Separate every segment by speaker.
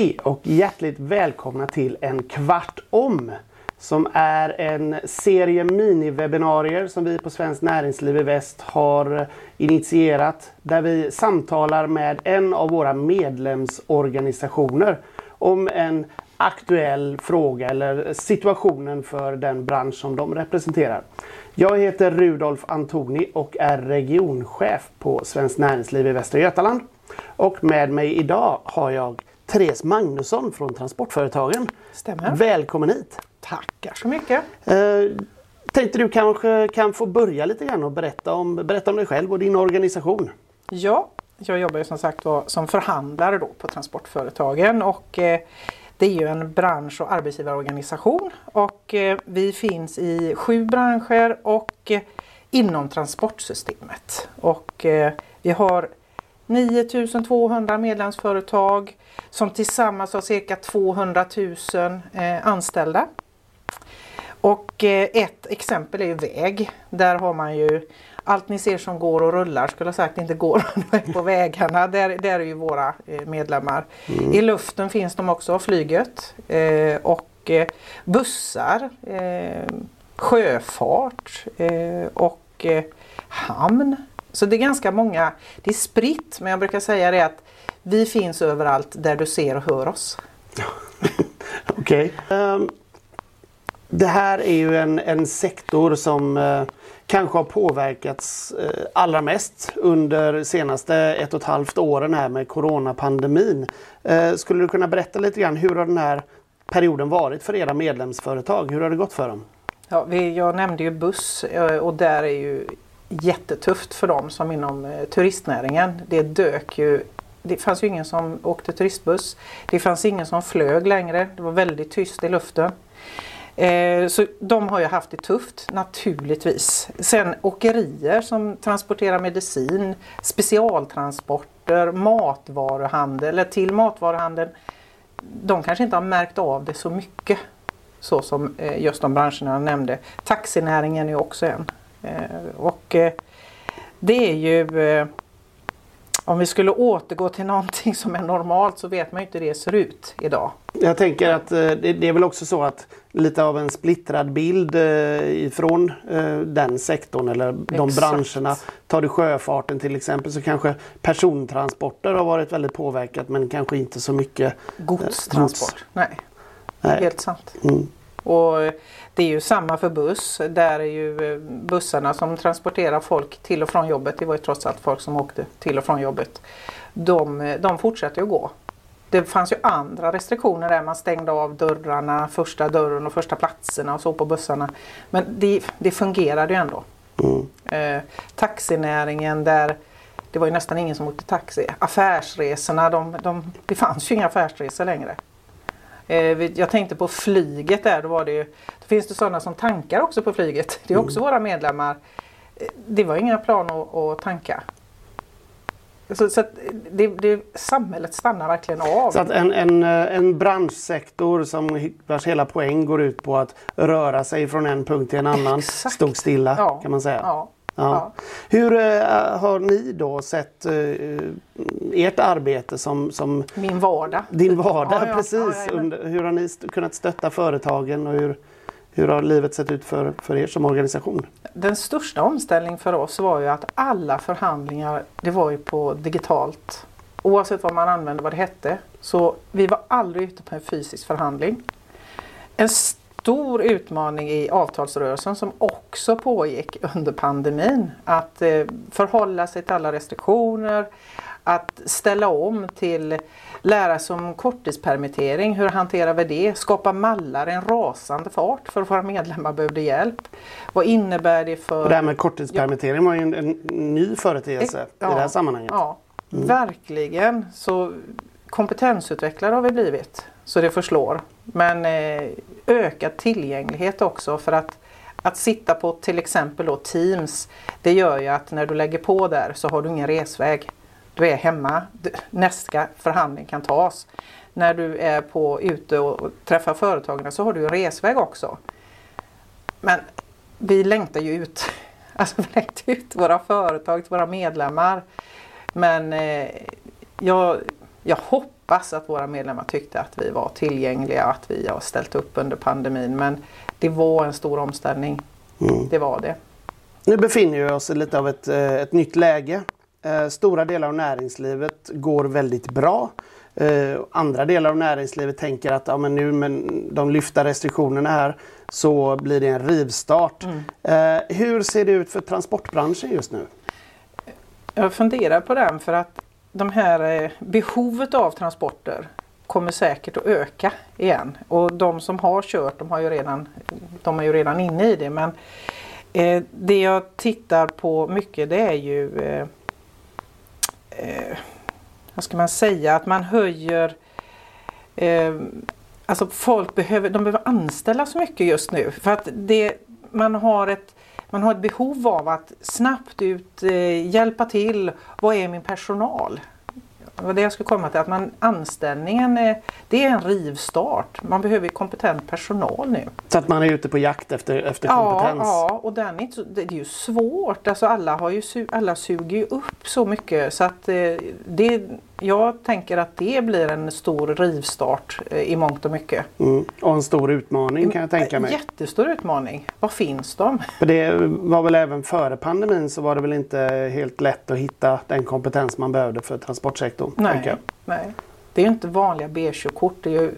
Speaker 1: Hej och hjärtligt välkomna till en kvart om som är en serie miniwebinarier som vi på Svenskt Näringsliv i Väst har initierat där vi samtalar med en av våra medlemsorganisationer om en aktuell fråga eller situationen för den bransch som de representerar. Jag heter Rudolf Antoni och är regionchef på Svenskt Näringsliv i Västra Götaland. Och med mig idag har jag Therese Magnusson från Transportföretagen.
Speaker 2: Stämmer.
Speaker 1: Välkommen hit!
Speaker 2: Tackar så mycket.
Speaker 1: Eh, tänkte du kanske kan få börja lite grann och berätta om, berätta om dig själv och din organisation.
Speaker 2: Ja, jag jobbar ju som sagt var som förhandlare då på Transportföretagen och eh, det är ju en bransch och arbetsgivarorganisation och eh, vi finns i sju branscher och eh, inom transportsystemet. Och vi har 9200 medlemsföretag som tillsammans har cirka 200 000 eh, anställda. Och eh, ett exempel är ju väg. Där har man ju allt ni ser som går och rullar skulle jag sagt inte går på vägarna. Där, där är ju våra eh, medlemmar. Mm. I luften finns de också, flyget och bussar, sjöfart och hamn. Så det är ganska många, det är spritt men jag brukar säga det att vi finns överallt där du ser och hör oss.
Speaker 1: Okej. Okay. Um, ehm, det här är ju en, en sektor som uh, kanske har påverkats uh, allra mest under senaste ett och ett halvt åren här med coronapandemin. Uh, skulle du kunna berätta lite grann hur har den här perioden varit för era medlemsföretag? Hur har det gått för dem?
Speaker 2: Ja, vi, jag nämnde ju buss och där är ju jättetufft för dem som inom eh, turistnäringen. Det dök ju det fanns ju ingen som åkte turistbuss. Det fanns ingen som flög längre. Det var väldigt tyst i luften. Eh, så de har ju haft det tufft naturligtvis. Sen åkerier som transporterar medicin, specialtransporter, matvaruhandel eller till matvaruhandeln. De kanske inte har märkt av det så mycket så som eh, just de branscherna jag nämnde. Taxinäringen är också en. Eh, och eh, det är ju eh, om vi skulle återgå till någonting som är normalt så vet man ju inte hur det ser ut idag.
Speaker 1: Jag tänker att det är väl också så att lite av en splittrad bild ifrån den sektorn eller de Exakt. branscherna. Tar du sjöfarten till exempel så kanske persontransporter har varit väldigt påverkat men kanske inte så mycket
Speaker 2: godstransport. Gods. Nej. Nej, helt sant. Mm. Och det är ju samma för buss. Där är ju eh, bussarna som transporterar folk till och från jobbet. Det var ju trots allt folk som åkte till och från jobbet. De, eh, de fortsätter att gå. Det fanns ju andra restriktioner där man stängde av dörrarna, första dörren och första platserna och så på bussarna. Men det, det fungerade ju ändå. Mm. Eh, taxinäringen där det var ju nästan ingen som åkte taxi. Affärsresorna, de, de, det fanns ju inga affärsresor längre. Eh, jag tänkte på flyget där, då var det ju, då finns det sådana som tankar också på flyget. Det är också mm. våra medlemmar. Eh, det var inga plan att, att tanka. Så, så det, det, samhället stannar verkligen av.
Speaker 1: Så att en, en, eh, en branschsektor som vars hela poäng går ut på att röra sig från en punkt till en annan Exakt. stod stilla ja. kan man säga. Ja. Ja. Hur uh, har ni då sett uh, ert arbete som, som
Speaker 2: Min vardag.
Speaker 1: Din vardag, ja, precis. Under, hur har ni kunnat stötta företagen och hur, hur har livet sett ut för, för er som organisation?
Speaker 2: Den största omställningen för oss var ju att alla förhandlingar det var ju på digitalt. Oavsett vad man använde, vad det hette. Så vi var aldrig ute på en fysisk förhandling. En stor utmaning i avtalsrörelsen som också pågick under pandemin. Att eh, förhålla sig till alla restriktioner, att ställa om till lära sig om korttidspermittering, hur hanterar vi det? Skapa mallar i en rasande fart för att våra medlemmar behövde hjälp. Vad innebär det för... Och
Speaker 1: det här med korttidspermittering var ju en, en ny företeelse ja, i det här sammanhanget.
Speaker 2: Ja, mm. verkligen. Så kompetensutvecklare har vi blivit så det förslår. Men eh, ökad tillgänglighet också för att att sitta på till exempel Teams det gör ju att när du lägger på där så har du ingen resväg. Du är hemma, nästa förhandling kan tas. När du är på, ute och träffar företagen så har du en resväg också. Men vi längtar ju ut, alltså vi längtar ut våra företag våra medlemmar. Men eh, jag Jag hoppas att våra medlemmar tyckte att vi var tillgängliga, att vi har ställt upp under pandemin. Men det var en stor omställning.
Speaker 1: Mm.
Speaker 2: Det var det.
Speaker 1: Nu befinner vi oss i lite av ett, eh, ett nytt läge. Eh, Stora delar av näringslivet går väldigt bra. Eh, Andra delar av näringslivet tänker att ja, men nu med de lyfta restriktionerna här så blir det en rivstart. Eh, Hur ser det ut för transportbranschen just nu?
Speaker 2: Jag funderar på den för att de här eh, behovet av transporter kommer säkert att öka igen. Och de som har kört de, har ju redan, de är ju redan inne i det. Men eh, det jag tittar på mycket det är ju eh, eh, vad ska man säga, att man höjer eh, Alltså folk behöver, de behöver anställa så mycket just nu för att det, man, har ett, man har ett behov av att snabbt ut eh, hjälpa till. Vad är min personal? Det var det jag skulle komma till. Att man, anställningen eh, det är en rivstart. Man behöver kompetent personal nu.
Speaker 1: Så att man är ute på jakt efter, efter kompetens?
Speaker 2: Ja, ja och den är inte det är ju svårt. Alltså alla, har ju, alla suger ju upp så mycket så att eh, det, jag tänker att det blir en stor rivstart eh, i mångt och mycket.
Speaker 1: Mm. Och en stor utmaning kan jag tänka mig.
Speaker 2: Jättestor utmaning. Var finns de?
Speaker 1: För det var väl även före pandemin så var det väl inte helt lätt att hitta den kompetens man behövde för transportsektorn.
Speaker 2: Nej, nej. Det är ju inte vanliga B-körkort. Det är ju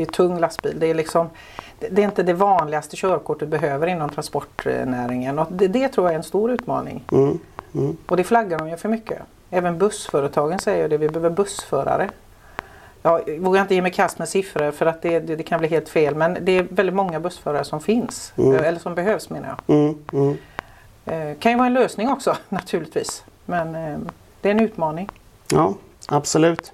Speaker 2: det är tung lastbil. Det är, liksom, det det är inte det vanligaste körkort du behöver inom transportnäringen. Och det, det tror jag är en stor utmaning.
Speaker 1: Mm. Mm.
Speaker 2: Och det flaggar de ju för mycket. Även bussföretagen säger det. Vi behöver bussförare. Jag vågar inte ge mig kast med siffror för att det, det, det kan bli helt fel. Men det är väldigt många bussförare som finns.
Speaker 1: Mm.
Speaker 2: Eller som behövs menar jag.
Speaker 1: Mm. Mm.
Speaker 2: Eh, kan ju vara en lösning också naturligtvis. Men eh, det är en utmaning.
Speaker 1: Ja, absolut.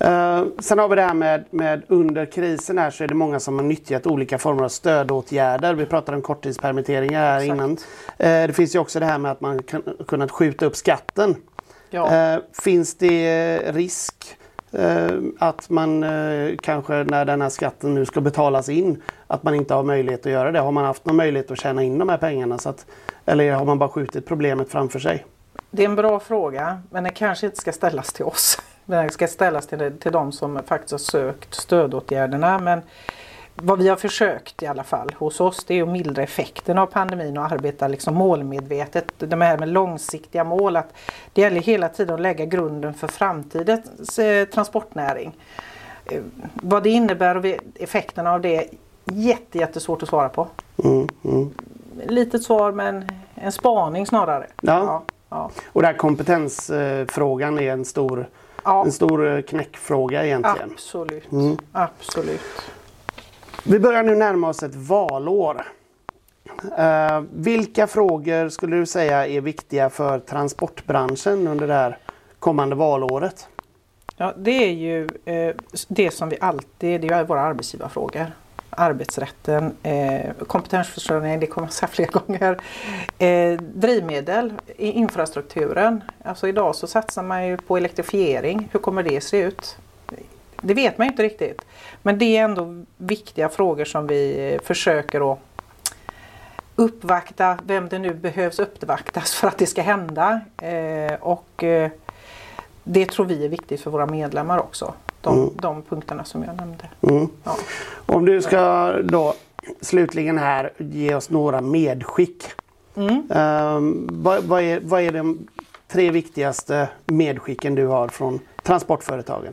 Speaker 1: Eh, sen har vi det här med, med under krisen här så är det många som har nyttjat olika former av stödåtgärder. Vi pratade om korttidspermitteringar här
Speaker 2: Exakt.
Speaker 1: innan. Eh, det finns ju också det här med att man kan, kunnat skjuta upp skatten.
Speaker 2: Ja.
Speaker 1: Eh, finns det risk att man kanske när den här skatten nu ska betalas in att man inte har möjlighet att göra det? Har man haft någon möjlighet att tjäna in de här pengarna? Så att, eller har man bara skjutit problemet framför sig?
Speaker 2: Det är en bra fråga men den kanske inte ska ställas till oss. Den ska ställas till, till de som faktiskt har sökt stödåtgärderna. Men vad vi har försökt i alla fall hos oss det är att mildra effekten av pandemin och arbeta liksom målmedvetet. De här med långsiktiga mål. Att det gäller hela tiden att lägga grunden för framtidens eh, transportnäring. Eh, vad det innebär och effekterna av det är jätte, jättesvårt att svara på.
Speaker 1: Mm, mm.
Speaker 2: Litet svar men en spaning snarare.
Speaker 1: Ja.
Speaker 2: ja, ja.
Speaker 1: Och där kompetensfrågan är en stor,
Speaker 2: ja.
Speaker 1: en stor eh, knäckfråga egentligen.
Speaker 2: Absolut.
Speaker 1: Mm.
Speaker 2: Absolut.
Speaker 1: Vi börjar nu närma oss ett valår. Eh, vilka frågor skulle du säga är viktiga för transportbranschen under det här kommande valåret?
Speaker 2: Ja, det är ju eh, det som vi alltid, det är våra arbetsgivarfrågor. Arbetsrätten, eh, kompetensförsörjning, det kommer jag säga fler gånger. Eh, drivmedel, i infrastrukturen. Alltså idag så satsar man ju på elektrifiering. Hur kommer det se ut? Det vet man ju inte riktigt. Men det är ändå viktiga frågor som vi eh, försöker att uppvakta vem det nu behövs uppvaktas för att det ska hända. Eh, och eh, det tror vi är viktigt för våra medlemmar också. De,
Speaker 1: Mm.
Speaker 2: de punkterna som jag nämnde.
Speaker 1: Mm.
Speaker 2: Ja.
Speaker 1: Om du ska då slutligen här ge oss några medskick.
Speaker 2: Mm.
Speaker 1: Ehm, vad, vad, är, vad är de tre viktigaste medskicken du har från transportföretagen?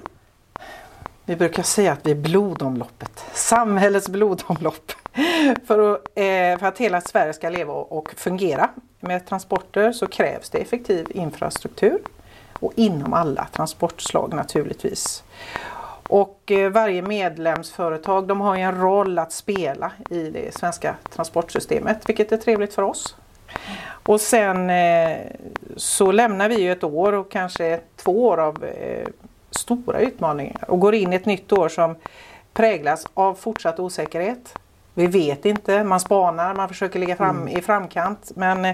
Speaker 2: Vi brukar säga att vi är blodomloppet, samhällets blodomlopp. För att, eh, för att hela Sverige ska leva och fungera med transporter så krävs det effektiv infrastruktur och inom alla transportslag naturligtvis. Och eh, varje medlemsföretag de har en roll att spela i det svenska transportsystemet vilket är trevligt för oss. Och sen eh, så lämnar vi ju ett år och kanske två år av eh, stora utmaningar och går in i ett nytt år som präglas av fortsatt osäkerhet. Vi vet inte, man spanar, man försöker ligga fram, i framkant men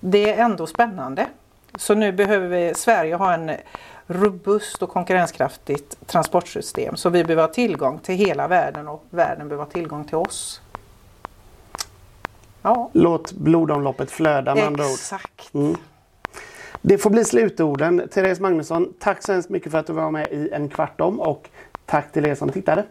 Speaker 2: det är ändå spännande. Så nu behöver vi, Sverige ha en robust och konkurrenskraftigt transportsystem. Så vi behöver ha tillgång till hela världen och världen behöver ha tillgång till oss. Ja,
Speaker 1: Låt blodomloppet flöda med andra ord.
Speaker 2: exakt.
Speaker 1: Mm. Det får bli slutorden. Therese Magnusson, tack så hemskt mycket för att du var med i En kvart om och tack till er som tittade.